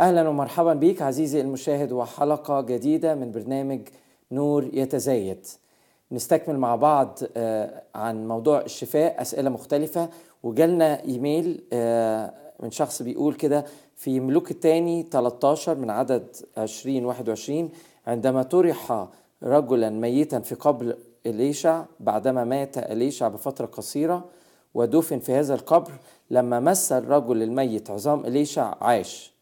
أهلا ومرحبا بك عزيزي المشاهد وحلقة جديدة من برنامج نور يتزايد. نستكمل مع بعض آه، عن موضوع الشفاء أسئلة مختلفة وجالنا إيميل آه، من شخص بيقول كده في ملوك الثاني 13 من عدد 20 21 عندما طرح رجلا ميتا في قبر إليشع بعدما مات إليشع بفترة قصيرة ودفن في هذا القبر لما مس الرجل الميت عظام إليشع عاش.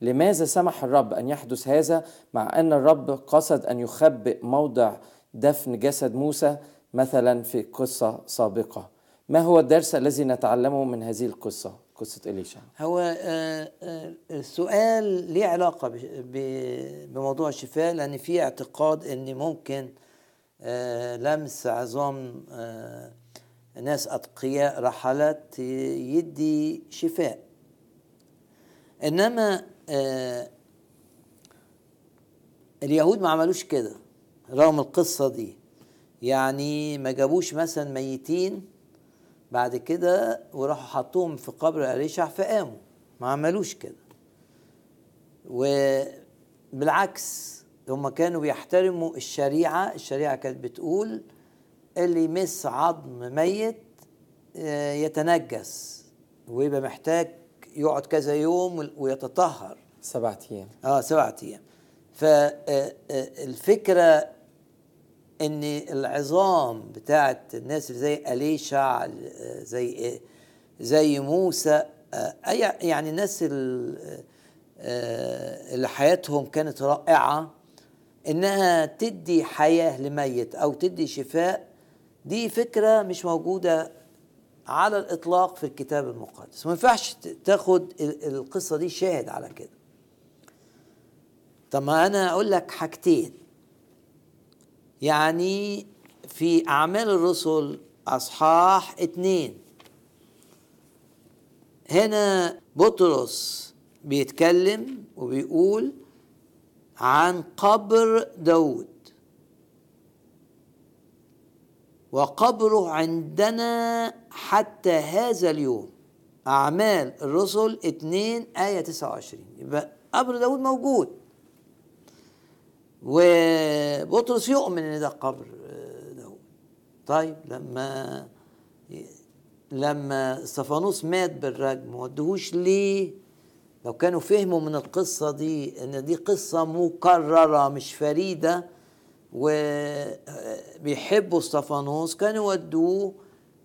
لماذا سمح الرب أن يحدث هذا مع أن الرب قصد أن يخبئ موضع دفن جسد موسى مثلا في قصة سابقة؟ ما هو الدرس الذي نتعلمه من هذه القصة قصة إليشع هو آه، آه، السؤال ليه علاقة بموضوع الشفاء؟ لأن في اعتقاد أن ممكن آه، لمس عظام ناس أتقياء رحلت يدي شفاء. إنما اليهود ما عملوش كده رغم القصة دي. يعني ما جابوش مثلا ميتين بعد كده وراحوا حطوهم في قبر أليشع فقاموا ما عملوش كده. وبالعكس هم كانوا بيحترموا الشريعة. الشريعة كانت بتقول اللي يمس عظم ميت آه، يتنجس ويبقى محتاج يقعد كذا يوم ويتطهر. سبعة أيام. آه سبعة أيام. فالفكرة إن العظام بتاعت الناس زي أليشع آه، زي زي موسى آه، أي- يعني الناس ال- آه، اللي حياتهم كانت رائعة إنها تدي حياة لميت أو تدي شفاء دي فكرة مش موجودة على الإطلاق في الكتاب المقدس. ما ينفعش تاخد ال- القصة دي شاهد على كده. طب ما أنا أقول لك حاجتين. يعني في أعمال الرسل أصحاح اتنين. هنا بطرس بيتكلم وبيقول عن قبر داود. وقبره عندنا حتى هذا اليوم. أعمال الرسل 2 آية 29 يبقى قبر داود موجود. وبطرس يؤمن إن ده قبر آه، داود. طيب لما لما استفانوس مات بالرجم ما ودهوش ليه؟ لو كانوا فهموا من القصة دي إن دي قصة مكررة مش فريدة وبيحبوا استفانوس كانوا ودوه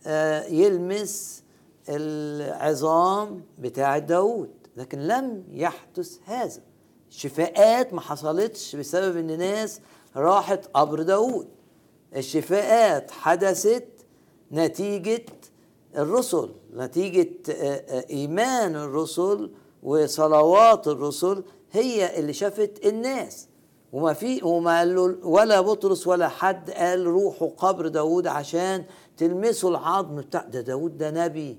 آه، يلمس العظام بتاع داود لكن لم يحدث هذا. الشفاءات ما حصلتش بسبب إن ناس راحت قبر داود الشفاءات حدثت نتيجة الرسل نتيجة آه، آه، إيمان الرسل وصلوات الرسل هي اللي شفت الناس. وما في وما قال له ولا بطرس ولا حد قال روحوا قبر داود عشان تلمسوا العظم بتاع ده داود ده نبي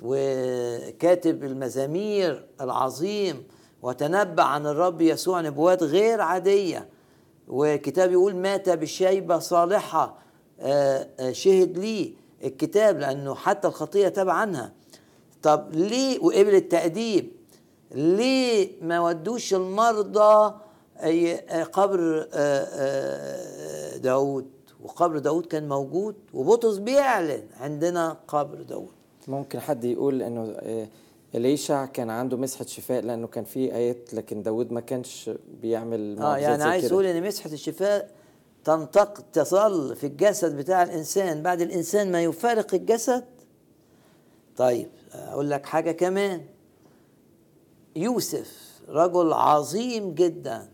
وكاتب المزامير العظيم وتنبأ عن الرب يسوع نبوات غير عادية. وكتاب يقول مات بشيبة صالحة آه، آه، شهد لي الكتاب لأنه حتى الخطية تاب عنها. طب ليه؟ وقبل التأديب. ليه ما ودوش المرضى أي- آه، قبر آه، آه، داود وقبر داود كان موجود وبطرس بيعلن عندنا قبر داود ممكن حد يقول إنه إليشع كان عنده مسحة شفاء لأنه كان في آيات لكن داود ما كانش بيعمل آه يعني عايز كده. تقول إن مسحة الشفاء تنتق تصل في الجسد بتاع الإنسان. بعد الإنسان ما يفارق الجسد. طيب أقول لك حاجة كمان. يوسف رجل عظيم جدا.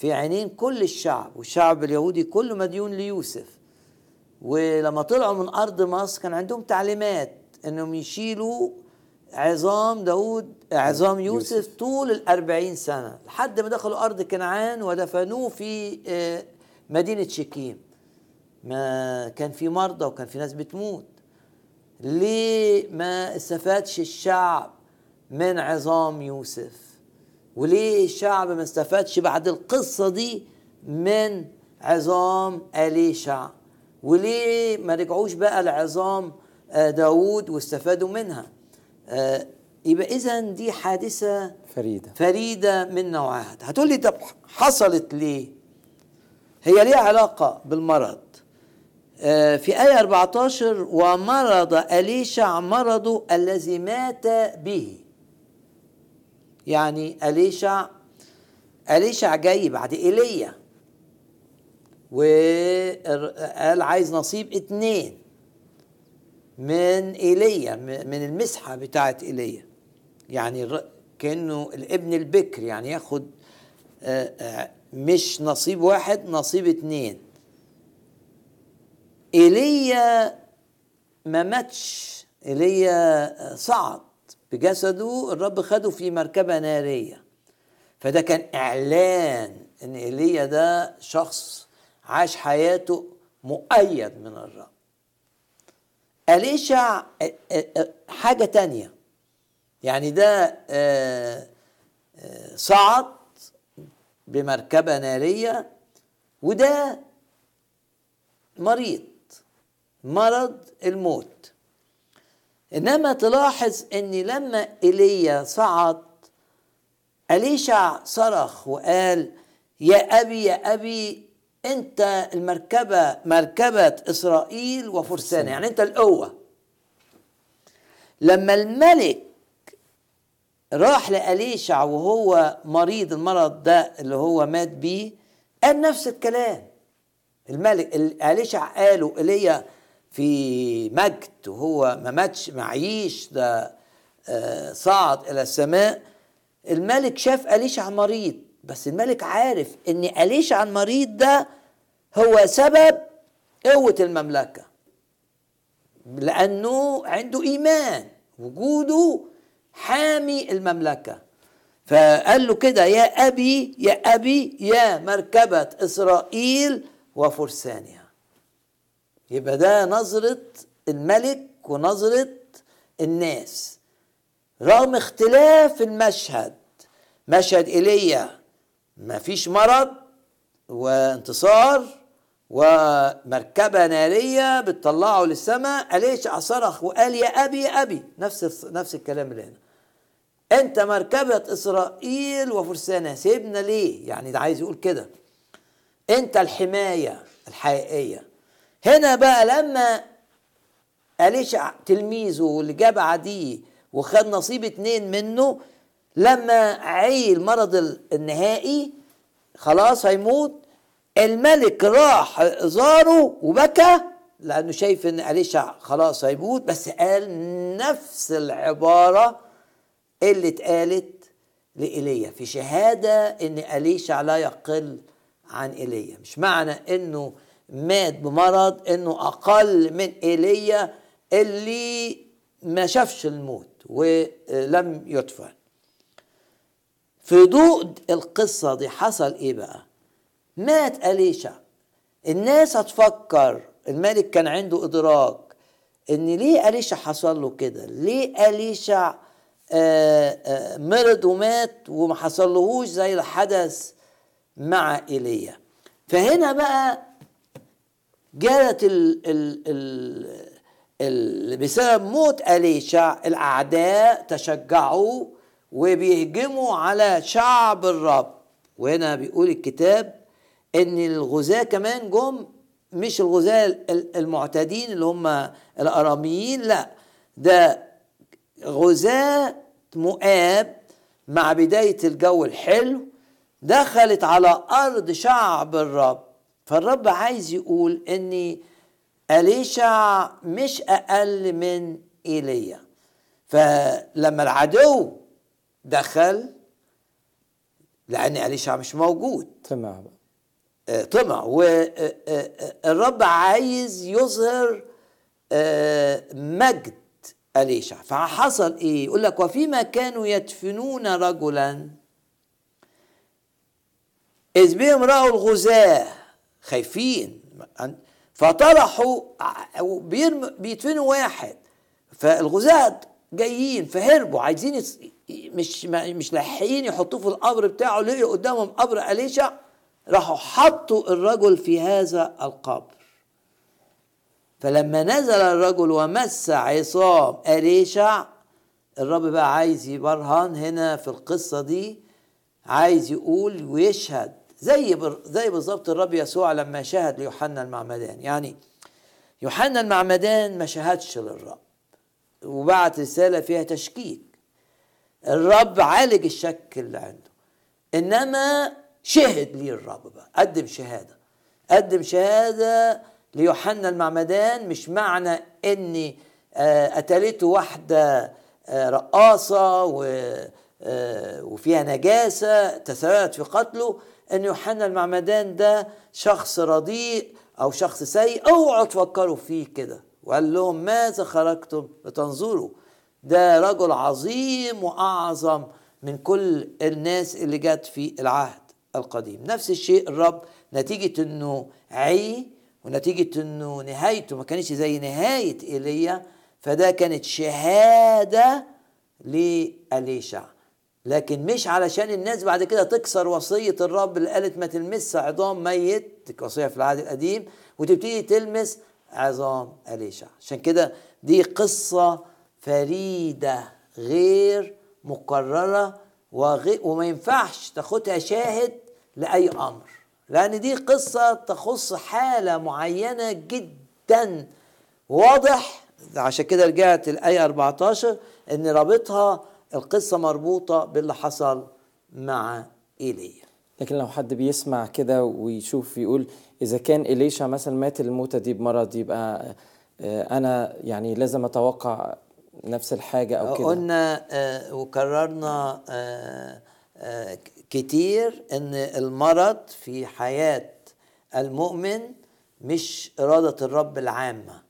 في عينين كل الشعب والشعب اليهودي كله مديون ليوسف. ولما طلعوا من أرض مصر كان عندهم تعليمات إنهم يشيلوا عظام داود عظام يوسف, يوسف. طول الأربعين سنة لحد ما دخلوا أرض كنعان ودفنوه في آه، مدينة شكيم. ما كان في مرضى وكان في ناس بتموت. ليه ما استفادش الشعب من عظام يوسف؟ وليه الشعب ما استفادش بعد القصة دي من عظام أليشع وليه ما رجعوش بقى لعظام آه، داود واستفادوا منها؟ آه، يبقى اذا دي حادثة فريدة. فريدة من نوعها. هتقول لي طب حصلت ليه؟ هي ليها علاقة بالمرض. آه، في آية 14 ومرض أليشع مرضه الذي مات به. يعني أليشع أليشع جاي بعد إيليا. وقال عايز نصيب اتنين من إيليا من المسحة بتاعت إيليا. يعني كأنه الابن البكر يعني ياخد آه، آه، مش نصيب واحد نصيب اتنين. إيليا ما ماتش إيليا صعد. بجسده الرب خده في مركبة نارية. فده كان إعلان إن إيليا ده شخص عاش حياته مؤيد من الرب. أليشع حاجة تانية. يعني ده صعد بمركبة نارية وده مريض مرض الموت. إنما تلاحظ ان لما ايليا صعد أليشع صرخ وقال يا أبي يا أبي أنت المركبة مركبة إسرائيل وفرسان. يعني أنت القوة. لما الملك راح لأليشع وهو مريض المرض ده اللي هو مات بيه قال نفس الكلام. الملك أليشع قالوا إيليا في مجد وهو ما ماتش معيش ده آه، صعد إلى السماء. الملك شاف أليشع مريض بس الملك عارف إن أليشع المريض ده هو سبب قوة المملكة لأنه عنده إيمان وجوده حامي المملكة. فقال له كده يا أبي يا أبي يا مركبة إسرائيل وفرسانها يبقى ده نظرة الملك ونظرة الناس. رغم اختلاف المشهد مشهد إيليا ما فيش مرض وانتصار ومركبة نارية بتطلعه للسماء أليش صرخ وقال يا أبي يا أبي. نفس نفس الكلام اللي هنا. أنت مركبة إسرائيل وفرسانها سيبنا ليه؟ يعني ده عايز يقول كده. أنت الحماية الحقيقية. هنا بقى لما أليشع تلميذه اللي جاب عديه وخد نصيب اتنين منه لما عيل مرض النهائي خلاص هيموت الملك راح زاره وبكى لأنه شايف إن اليشع خلاص هيموت بس قال نفس العبارة اللي اتقالت لإيليا. في شهادة إن اليشع لا يقل عن إيليا. مش معنى إنه مات بمرض إنه أقل من إيليا اللي ما شافش الموت ولم يدفن. في ضوء القصة دي حصل إيه بقى؟ مات أليشع الناس هتفكر الملك كان عنده إدراك إن ليه أليشع حصل له كده؟ ليه أليشع آه، آه، مرض ومات وما حصلهوش زي الحدث مع إيليا؟ فهنا بقى جالت ال ال ال ال بسبب موت أليشع الأعداء تشجعوا وبيهجموا على شعب الرب. وهنا بيقول الكتاب إن الغزاة كمان جم مش الغزاة المعتادين اللي هم الأراميين لا ده غزاة مؤاب مع بداية الجو الحلو دخلت على أرض شعب الرب. فالرب عايز يقول ان أليشع مش أقل من إيليا. فلما العدو دخل لأن أليشع مش موجود. طمع. آه، طمع. والرب عايز يظهر آه، مجد أليشع فحصل إيه؟ يقول لك وفيما كانوا يدفنون رجلا إذ بهم رأوا الغزاة خايفين فطرحوا بيدفنوا واحد فالغزاة جايين فهربوا عايزين. مش مش لاحقين يحطوه في القبر بتاعه لقوا قدامهم قبر أليشع راحوا حطوا الرجل في هذا القبر فلما نزل الرجل ومس عصام أليشع الرب بقى عايز يبرهن هنا في القصة دي عايز يقول ويشهد زي زي بالظبط الرب يسوع لما شهد ليوحنا المعمدان. يعني يوحنا المعمدان ما شهدش للرب وبعت رسالة فيها تشكيك. الرب عالج الشك اللي عنده إنما شهد لي الرب بقى قدم شهادة. قدم شهادة ليوحنا المعمدان مش معنى إني آه، قتلته واحدة آه، رقاصة آه، وفيها نجاسة تسببت في قتله. أن يوحنا المعمدان ده شخص رديء أو شخص سيء. أوعوا تفكروا فيه كده. وقال لهم ماذا خرجتم لتنظروا؟ ده رجل عظيم وأعظم من كل الناس اللي جت في العهد القديم. نفس الشيء الرب نتيجة إنه عي ونتيجة إنه نهايته ما كانتش زي نهاية إيليا فده كانت شهادة لأليشع. لكن مش علشان الناس بعد كده تكسر وصية الرب اللي قالت ما تلمس عظام ميت وصية في العهد القديم وتبتدي تلمس عظام أليشع. عشان كده دي قصة فريدة غير مكررة وغير وما ينفعش تاخدها شاهد لأي أمر لأن دي قصة تخص حالة معينة جدا. واضح؟ عشان كده رجعت الآية 14 إن رابطها القصة مربوطة باللي حصل مع إيليا. لكن لو حد بيسمع كده ويشوف يقول إذا كان إليشا مثلا مات الموتة دي بمرض يبقى آه، أنا يعني لازم أتوقع نفس الحاجة أو كده. قلنا آه، وكررنا آه، كتير إن المرض في حياة المؤمن مش إرادة الرب العامة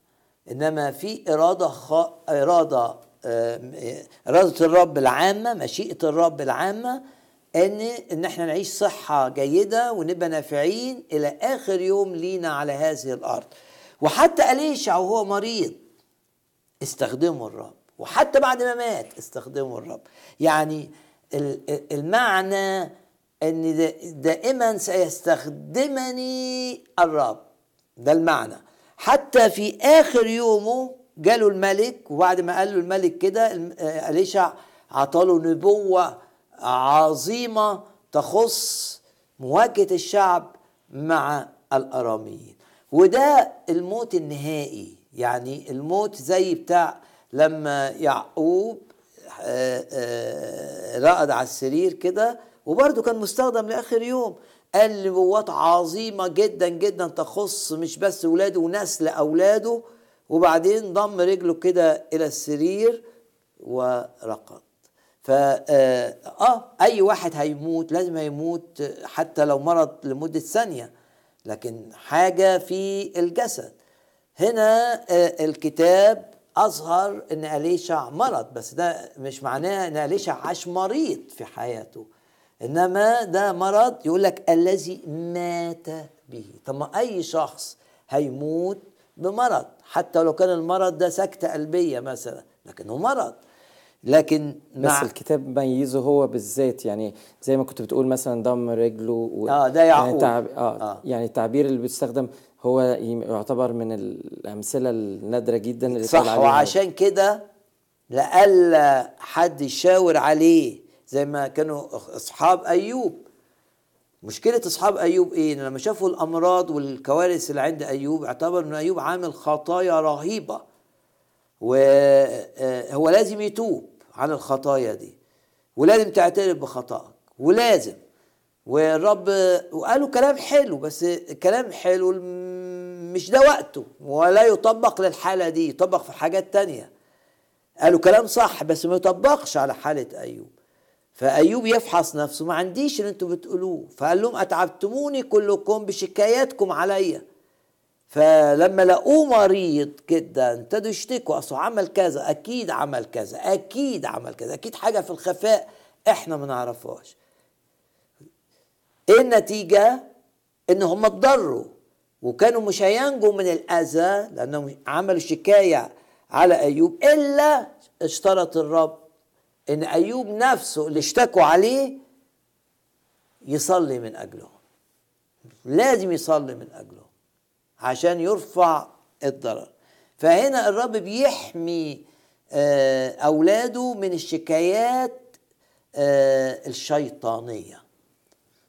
إنما في إرادة خ... إرادة إرادة الرب العامة مشيئة الرب العامة إن إن إحنا نعيش صحة جيدة ونبقى نافعين إلى آخر يوم لينا على هذه الأرض. وحتى أليشع وهو مريض استخدمه الرب. وحتى بعد ما مات استخدمه الرب. يعني المعنى إن دائما سيستخدمني الرب. ده المعنى. حتى في آخر يومه جاله الملك وبعد ما قال له الملك كده آه، أليشع عطاله نبوة عظيمة تخص مواجهة الشعب مع الأراميين. وده الموت النهائي يعني الموت زي بتاع لما يعقوب آه، آه، رقد على السرير كده وبرده كان مستخدم لآخر يوم. قال نبوات عظيمة جدا جدا تخص مش بس ولاده ونسل أولاده وبعدين ضم رجله كده إلى السرير ورقد. فا آه،, آه أي واحد هيموت لازم هيموت حتى لو مرض لمدة ثانية لكن حاجة في الجسد. هنا آه الكتاب أظهر إن أليشع مرض بس ده مش معناه إن أليشع عاش مريض في حياته. إنما ده مرض يقول لك الذي مات به. طب ما أي شخص هيموت بمرض حتى لو كان المرض ده سكتة قلبية مثلا لكنه مرض. لكن بس مع الكتاب ميزه هو بالذات يعني زي ما كنت بتقول مثلا ضم رجله و... آه ده يعقوب. يعني, تعب... آه, آه. يعني التعبير اللي بيستخدم هو يعتبر من الأمثلة النادرة جدا اللي صح وعشان كده لألا حد يشاور عليه زي ما كانوا أصحاب أيوب. مشكلة أصحاب أيوب إيه؟ لما شافوا الأمراض والكوارث اللي عند أيوب اعتبر إن أيوب عامل خطايا رهيبة. وهو آه، لازم يتوب عن الخطايا دي. ولازم تعترف بخطأك. ولازم. والرب وقالوا كلام حلو بس كلام حلو مش ده وقته. ولا يطبق للحالة دي يطبق في حاجات تانية. قالوا كلام صح بس ما يطبقش على حالة أيوب. فأيوب يفحص نفسه ما عنديش اللي أنتوا بتقولوه. فقال لهم أتعبتموني كلكم بشكاياتكم عليا. فلما لقوه مريض جدا ابتدوا يشتكوا اصله عمل كذا. أكيد عمل كذا أكيد عمل كذا أكيد حاجة في الخفاء إحنا ما نعرفهاش. إيه النتيجة؟ إن هم اتضروا وكانوا مش هينجوا من الأذى لأنهم عملوا شكاية على أيوب إلا اشترط الرب إن أيوب نفسه اللي اشتكوا عليه يصلي من اجلهم لازم يصلي من اجلهم عشان يرفع الضرر. فهنا الرب بيحمي آه، أولاده من الشكايات آه، الشيطانية.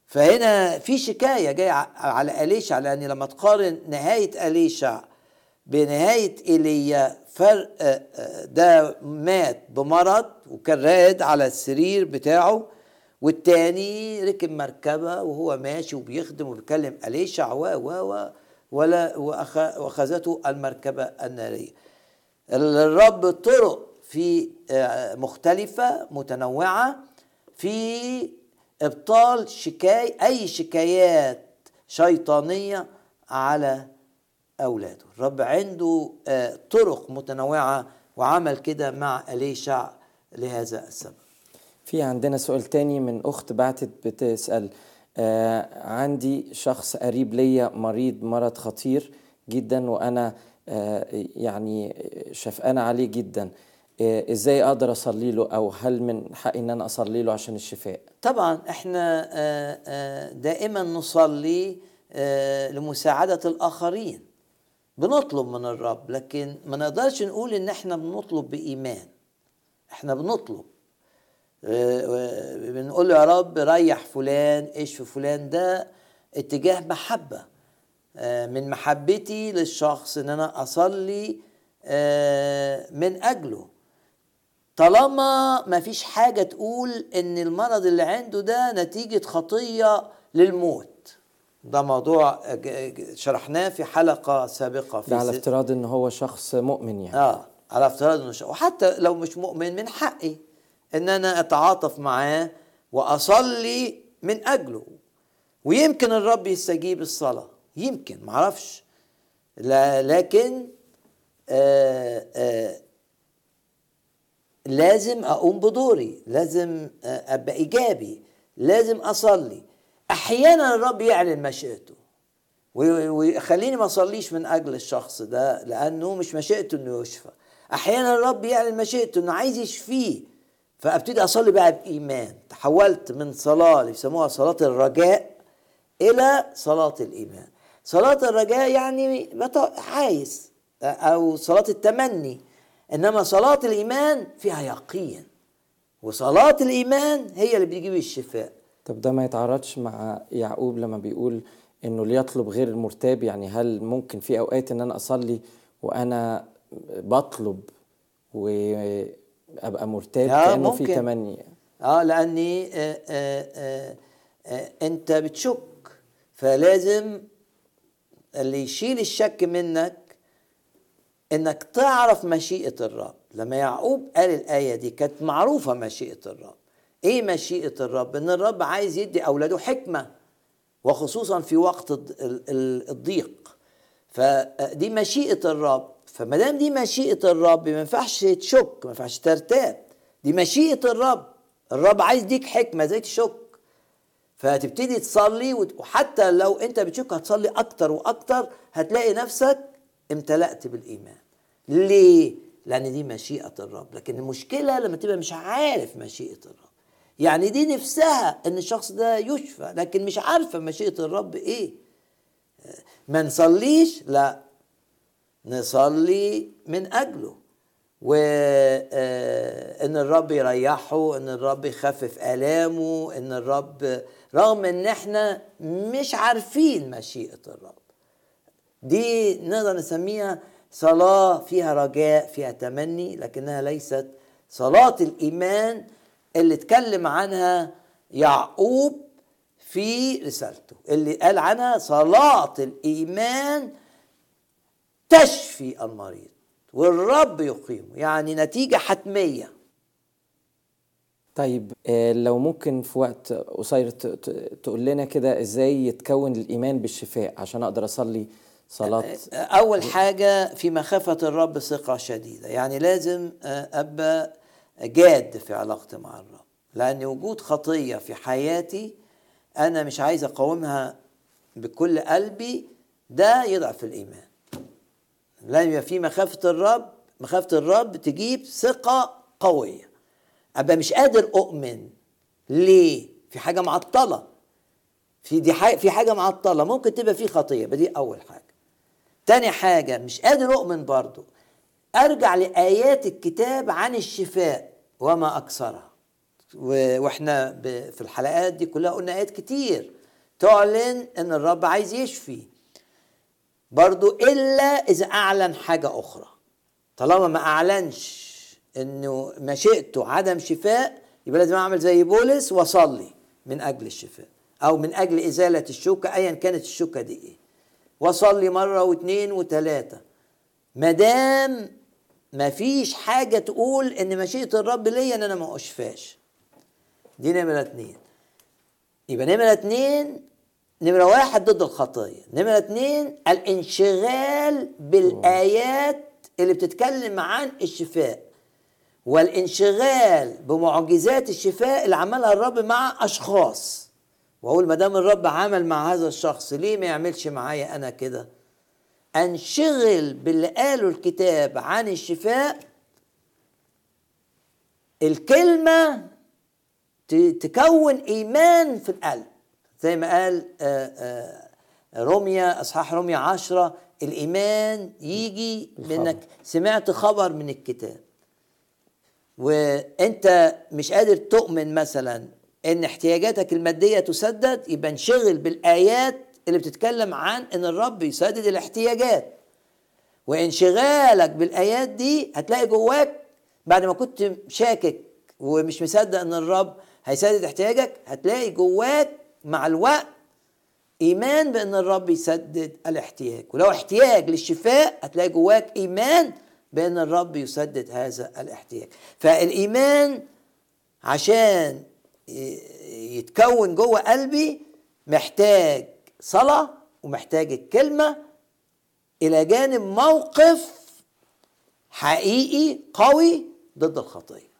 فهنا في شكاية جاية على أليشع لأن لما تقارن نهاية أليشع بنهاية ايليا فرق آه، ده مات بمرض وكان راد على السرير بتاعه والتاني ركب مركبة وهو ماشي وبيخدم وبيكلم أليشع و و ولا وأخذته المركبة النارية. الرب طرق في آه، مختلفة متنوعة في إبطال شكاي أي شكايات شيطانية على أولاده. الرب عنده آه، طرق متنوعة وعمل كده مع أليشع لهذا السبب. في عندنا سؤال تاني من أخت بعتت بتسأل آه عندي شخص قريب ليا مريض مرض خطير جدا وأنا آه يعني شفقانه عليه جدا آه إزاي أقدر أصلي له أو هل من حقي إن أنا أصلي له عشان الشفاء؟ طبعا إحنا آه آه دائما نصلي آه لمساعدة الآخرين. بنطلب من الرب لكن ما نقدرش نقول إن إحنا بنطلب بإيمان. إحنا بنطلب. بنقول له يا رب ريح فلان اشف فلان ده؟ اتجاه محبة. آه، من محبتي للشخص إن أنا أصلي آه، من أجله. طالما ما فيش حاجة تقول إن المرض اللي عنده ده نتيجة خطية للموت. ده موضوع شرحناه في حلقة سابقة في ده على افتراض إن هو شخص مؤمن يعني. آه على افتراض إنه شخص وحتى لو مش مؤمن من حقي إن أنا أتعاطف معاه وأصلي من أجله. ويمكن الرب يستجيب الصلاة. يمكن معرفش. لا لكن آآ آآ لازم أقوم بدوري. لازم أبقى إيجابي. لازم أصلي. أحيانا الرب يعلن مشيئته. ويخليني ما أصليش من أجل الشخص ده لأنه مش مشيئته إنه يشفى. أحيانا الرب يعلن مشيئته إنه عايز يشفيه فأبتدي أصلي بقى بإيمان. تحولت من صلاة اللي بيسموها صلاة الرجاء إلى صلاة الإيمان. صلاة الرجاء يعني عايز أو صلاة التمني. إنما صلاة الإيمان فيها يقين. وصلاة الإيمان هي اللي بيجيب الشفاء. طب ده ما يتعارضش مع يعقوب لما بيقول إنه ليطلب غير المرتاب؟ يعني هل ممكن في أوقات إن أنا أصلي وأنا بطلب و ابقى مرتاب كأنه في تمني؟ آه لأني آآ آآ آآ أنت بتشك. فلازم اللي يشيل الشك منك إنك تعرف مشيئة الرب. لما يعقوب قال الآية دي كانت معروفة مشيئة الرب. إيه مشيئة الرب؟ إن الرب عايز يدي أولاده حكمة وخصوصا في وقت الضيق. فدي مشيئة الرب. فما دام دي مشيئة الرب ما ينفعش تشك ما ينفعش ترتاب. دي مشيئة الرب. الرب عايز يديك حكمة زي تشك. فهتبتدي تصلي وحتى لو أنت بتشك هتصلي أكتر وأكتر هتلاقي نفسك امتلأت بالإيمان. ليه؟ لأن دي مشيئة الرب. لكن المشكلة لما تبقى مش عارف مشيئة الرب. يعني دي نفسها إن الشخص ده يشفى لكن مش عارفة مشيئة الرب إيه. ما نصليش؟ لا. نصلي من أجله. وان الرب يريحه إن الرب يخفف آلامه إن الرب رغم إن إحنا مش عارفين مشيئة الرب. دي نقدر نسميها صلاة فيها رجاء فيها تمني لكنها ليست صلاة الإيمان اللي اتكلم عنها يعقوب في رسالته اللي قال عنها صلاة الإيمان تشفي المريض والرب يقيمه يعني نتيجة حتمية. طيب آه، لو ممكن في وقت قصير تقول لنا كده إزاي يتكون الإيمان بالشفاء عشان أقدر أصلي صلاة؟ أول حاجة في مخافة الرب ثقة شديدة يعني لازم آه، أبقى جاد في علاقتي مع الرب. لأن وجود خطية في حياتي أنا مش عايز أقاومها بكل قلبي ده يضعف الإيمان. لازم يبقى في مخافة الرب مخافة الرب تجيب ثقة قوية. أبقى مش قادر أؤمن. ليه؟ في حاجة معطلة. في دي حاجة في حاجة معطلة. ممكن تبقى في خطية بدي أول حاجة. تاني حاجة مش قادر أؤمن برضو. أرجع لآيات الكتاب عن الشفاء وما أكثرها. و- وإحنا ب- في الحلقات دي كلها قلنا آيات كتير تعلن إن الرب عايز يشفي. برضو إلا إذا أعلن حاجة أخرى. طالما ما أعلنش إنه مشيئته عدم شفاء يبقى لازم أعمل زي بولس وأصلي من أجل الشفاء. أو من أجل إزالة الشوكة أيا كانت الشوكة دي إيه. وأصلي مرة واثنين وثلاثة. مادام ما فيش حاجة تقول إن مشيئة الرب ليا إن أنا ما أشفاش دي نمرة اتنين. يبقى نمرة اتنين نمرة واحد ضد الخطية. نمرة اتنين الانشغال بالآيات اللي بتتكلم عن الشفاء والانشغال بمعجزات الشفاء اللي عملها الرب مع أشخاص. وأقول ما دام الرب عمل مع هذا الشخص ليه ما يعملش معايا أنا كده؟ أنشغل باللي قاله الكتاب عن الشفاء الكلمة تكون إيمان في القلب زي ما قال آه، آه، روميا إصحاح روميا عشرة الإيمان يجي بانك سمعت خبر من الكتاب. وأنت مش قادر تؤمن مثلا إن احتياجاتك المادية تسدد يبقى انشغل بالآيات اللي بتتكلم عن إن الرب يسدد الاحتياجات. وانشغالك بالآيات دي هتلاقي جواك بعد ما كنت شاكك ومش مصدق إن الرب هيسدد احتياجك هتلاقي جواك مع الوقت إيمان بإن الرب يسدد الاحتياج. ولو احتياج للشفاء هتلاقي جواك إيمان بإن الرب يسدد هذا الاحتياج. فالإيمان عشان يتكون جوه قلبي محتاج صلاة ومحتاج الكلمة إلى جانب موقف حقيقي قوي ضد الخطية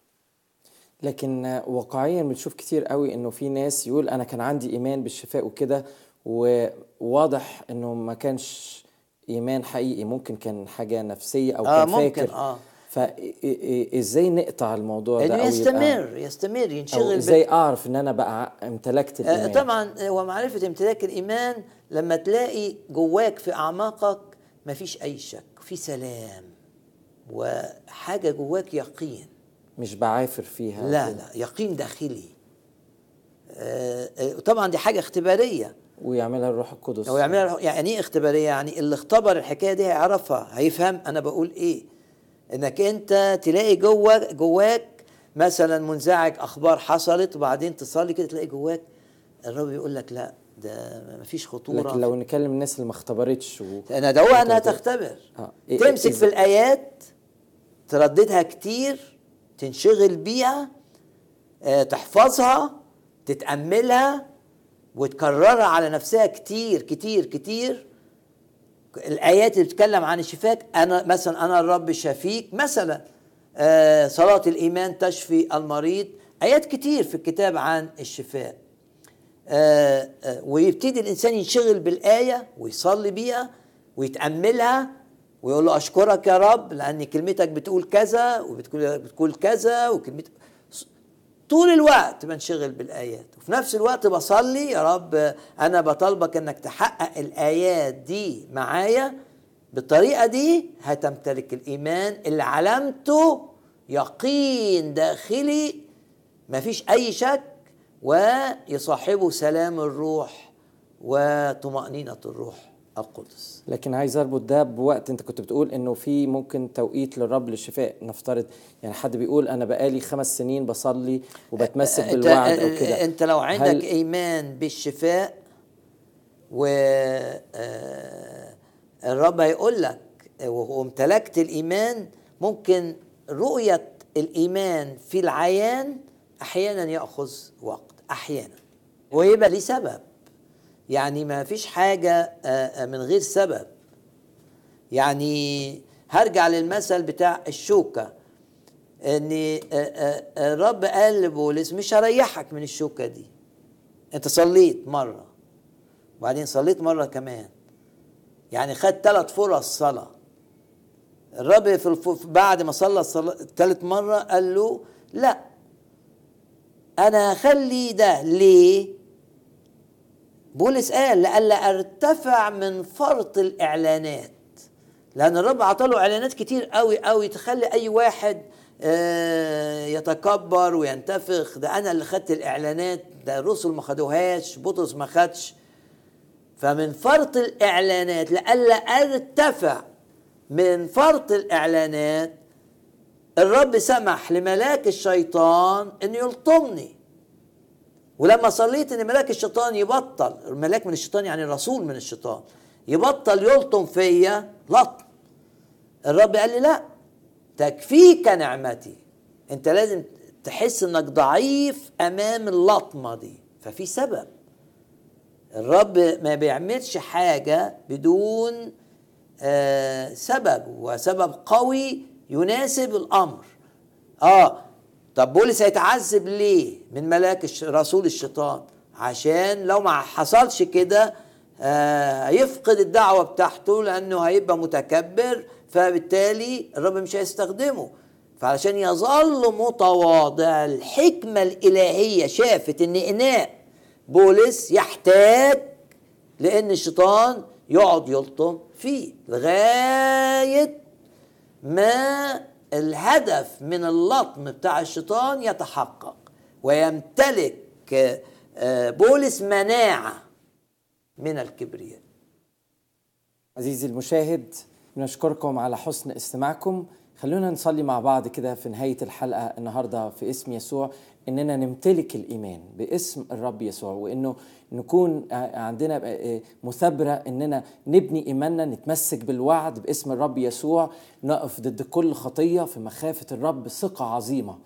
لكن واقعيا بنشوف كتير قوي إنه في ناس يقول أنا كان عندي إيمان بالشفاء وكده وواضح إنه ما كانش إيمان حقيقي ممكن كان حاجة نفسية أو آه، كان ممكن، فاكر آه. فازاي نقطع الموضوع ده أو يبقى- يستمر يستمر ينشغل إزاي أعرف إن أنا بقى امتلكت آه، الإيمان؟ طبعا ومعرفة امتلاك الإيمان لما تلاقي جواك في أعماقك مفيش أي شك في سلام وحاجة جواك يقين. مش بعافر فيها لا. لا يقين داخلي. آه، آه، طبعا دي حاجة اختبارية. ويعملها الروح القدس. لو يعملها يعني إيه اختبارية؟ يعني اللي اختبر الحكاية دي هيعرفها هيفهم أنا بقول إيه. إنك أنت تلاقي جوه جواك مثلا منزعج أخبار حصلت وبعدين تصلي كده تلاقي جواك الرب يقول لك لا ده مفيش خطورة. لكن لو نكلم الناس اللي ما اختبرتش و... أنا ادعوها إنها تختبر. آه. إيه- تمسك إيه- في الآيات ترددها كتير تنشغل بيها آه، تحفظها تتأملها وتكررها على نفسها كتير كتير كتير. الآيات اللي بتتكلم عن الشفاء أنا مثلا أنا الرب شفيك مثلا. آه، صلاة الإيمان تشفي المريض. آيات كتير في الكتاب عن الشفاء آه، آه، ويبتدي الإنسان ينشغل بالآية ويصلي بيها ويتأملها ويقول له أشكرك يا رب لأن كلمتك بتقول كذا وبتقول بتقول كذا وكلمتك طول الوقت بنشغل بالآيات. وفي نفس الوقت بصلي يا رب أنا بطالبك إنك تحقق الآيات دي معايا. بالطريقة دي هتمتلك الإيمان اللي علامته يقين داخلي. مفيش أي شك ويصاحبه سلام الروح وطمأنينة الروح. القدس. لكن عايز أربط ده بوقت أنت كنت بتقول إنه في ممكن توقيت للرب للشفاء. نفترض يعني حد بيقول أنا بقالي خمس سنين بصلي وبتمسك بالوعد أو كده. أنت لو عندك هل- إيمان بالشفاء و آه، الرب هيقول لك وامتلكت الإيمان ممكن رؤية الإيمان في العيان أحيانا يأخذ وقت أحيانا ويبقى ليه سبب. يعني ما فيش حاجة آه، آه، من غير سبب. يعني هرجع للمثل بتاع الشوكة إن آه، الرب قال لبولس مش هريحك من الشوكة دي. أنت صليت مرة وبعدين صليت مرة كمان. يعني خد ثلاث فرص صلاة. الرب في. بعد ما صلى ثالث مرة قال له لا أنا هخلي ده. ليه؟ بولس قال لئلا أرتفع من فرط الإعلانات لأن الرب عطاله إعلانات كتير قوي قوي تخلي أي واحد آه، يتكبر وينتفخ. ده أنا اللي خدت الإعلانات ده الرسل ما خدوهاش بطرس ما خدش. فمن فرط الإعلانات لئلا أرتفع من فرط الإعلانات الرب سمح لملاك الشيطان انه يلطمني. ولما صليت إن ملاك الشيطان يبطل الملاك من الشيطان يعني رسول من الشيطان يبطل يلطم فيا لطم الرب قال لي لا تكفيك نعمتي. أنت لازم تحس إنك ضعيف أمام اللطمة دي. ففي سبب. الرب ما بيعملش حاجة بدون آه سبب وسبب قوي يناسب الأمر. آه طب بولس هيتعذب ليه من ملاك. رسول الشيطان عشان لو ما حصلش كده آه هيفقد الدعوة بتاعته لأنه هيبقى متكبر فبالتالي الرب مش هيستخدمه فعلشان يظل متواضع الحكمة الإلهية شافت إن إناء بولس يحتاج لأن الشيطان يقعد يلطم فيه لغاية ما الهدف من اللطم بتاع الشيطان يتحقق ويمتلك آه، بولس مناعة من الكبرياء. عزيزي المشاهد بنشكركم على حسن استماعكم. خلونا نصلي مع بعض كده في نهاية الحلقة النهاردة في اسم يسوع إننا نمتلك الإيمان باسم الرب يسوع وإنه نكون عندنا مثابرة إننا نبني إيماننا نتمسك بالوعد باسم الرب يسوع نقف ضد كل خطية في مخافة الرب ثقة عظيمة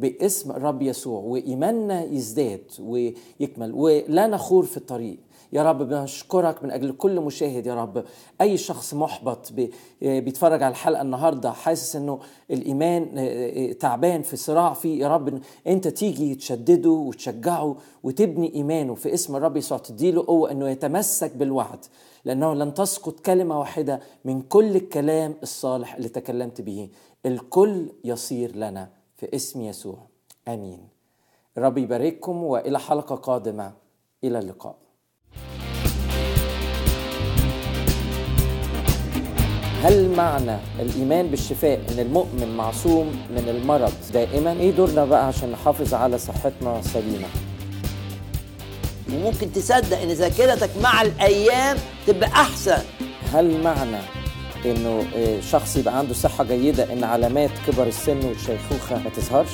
باسم الرب يسوع وإيماننا يزداد ويكمل ولا نخور في الطريق. يا رب بنشكرك من أجل كل مشاهد يا رب. أي شخص محبط بي- بيتفرج على الحلقة النهارده حاسس إنه الإيمان تعبان في صراع فيه يا رب أنت تيجي تشدده وتشجعه وتبني إيمانه في اسم الرب يسوع تديله قوة إنه يتمسك بالوعد لأنه لن تسقط كلمة واحدة من كل الكلام الصالح اللي تكلمت به. الكل يصير لنا في اسم يسوع. آمين. الرب يبارككم وإلى حلقة قادمة. إلى اللقاء. هل معنى الإيمان بالشفاء إن المؤمن معصوم من المرض دائما؟ إيه دورنا بقى عشان نحافظ على صحتنا سليمة؟ وممكن تصدق إن ذاكرتك مع الأيام تبقى أحسن هل معنى إنه آه، شخص يبقى عنده صحة جيدة إن علامات كبر السن والشيخوخة ما تظهرش؟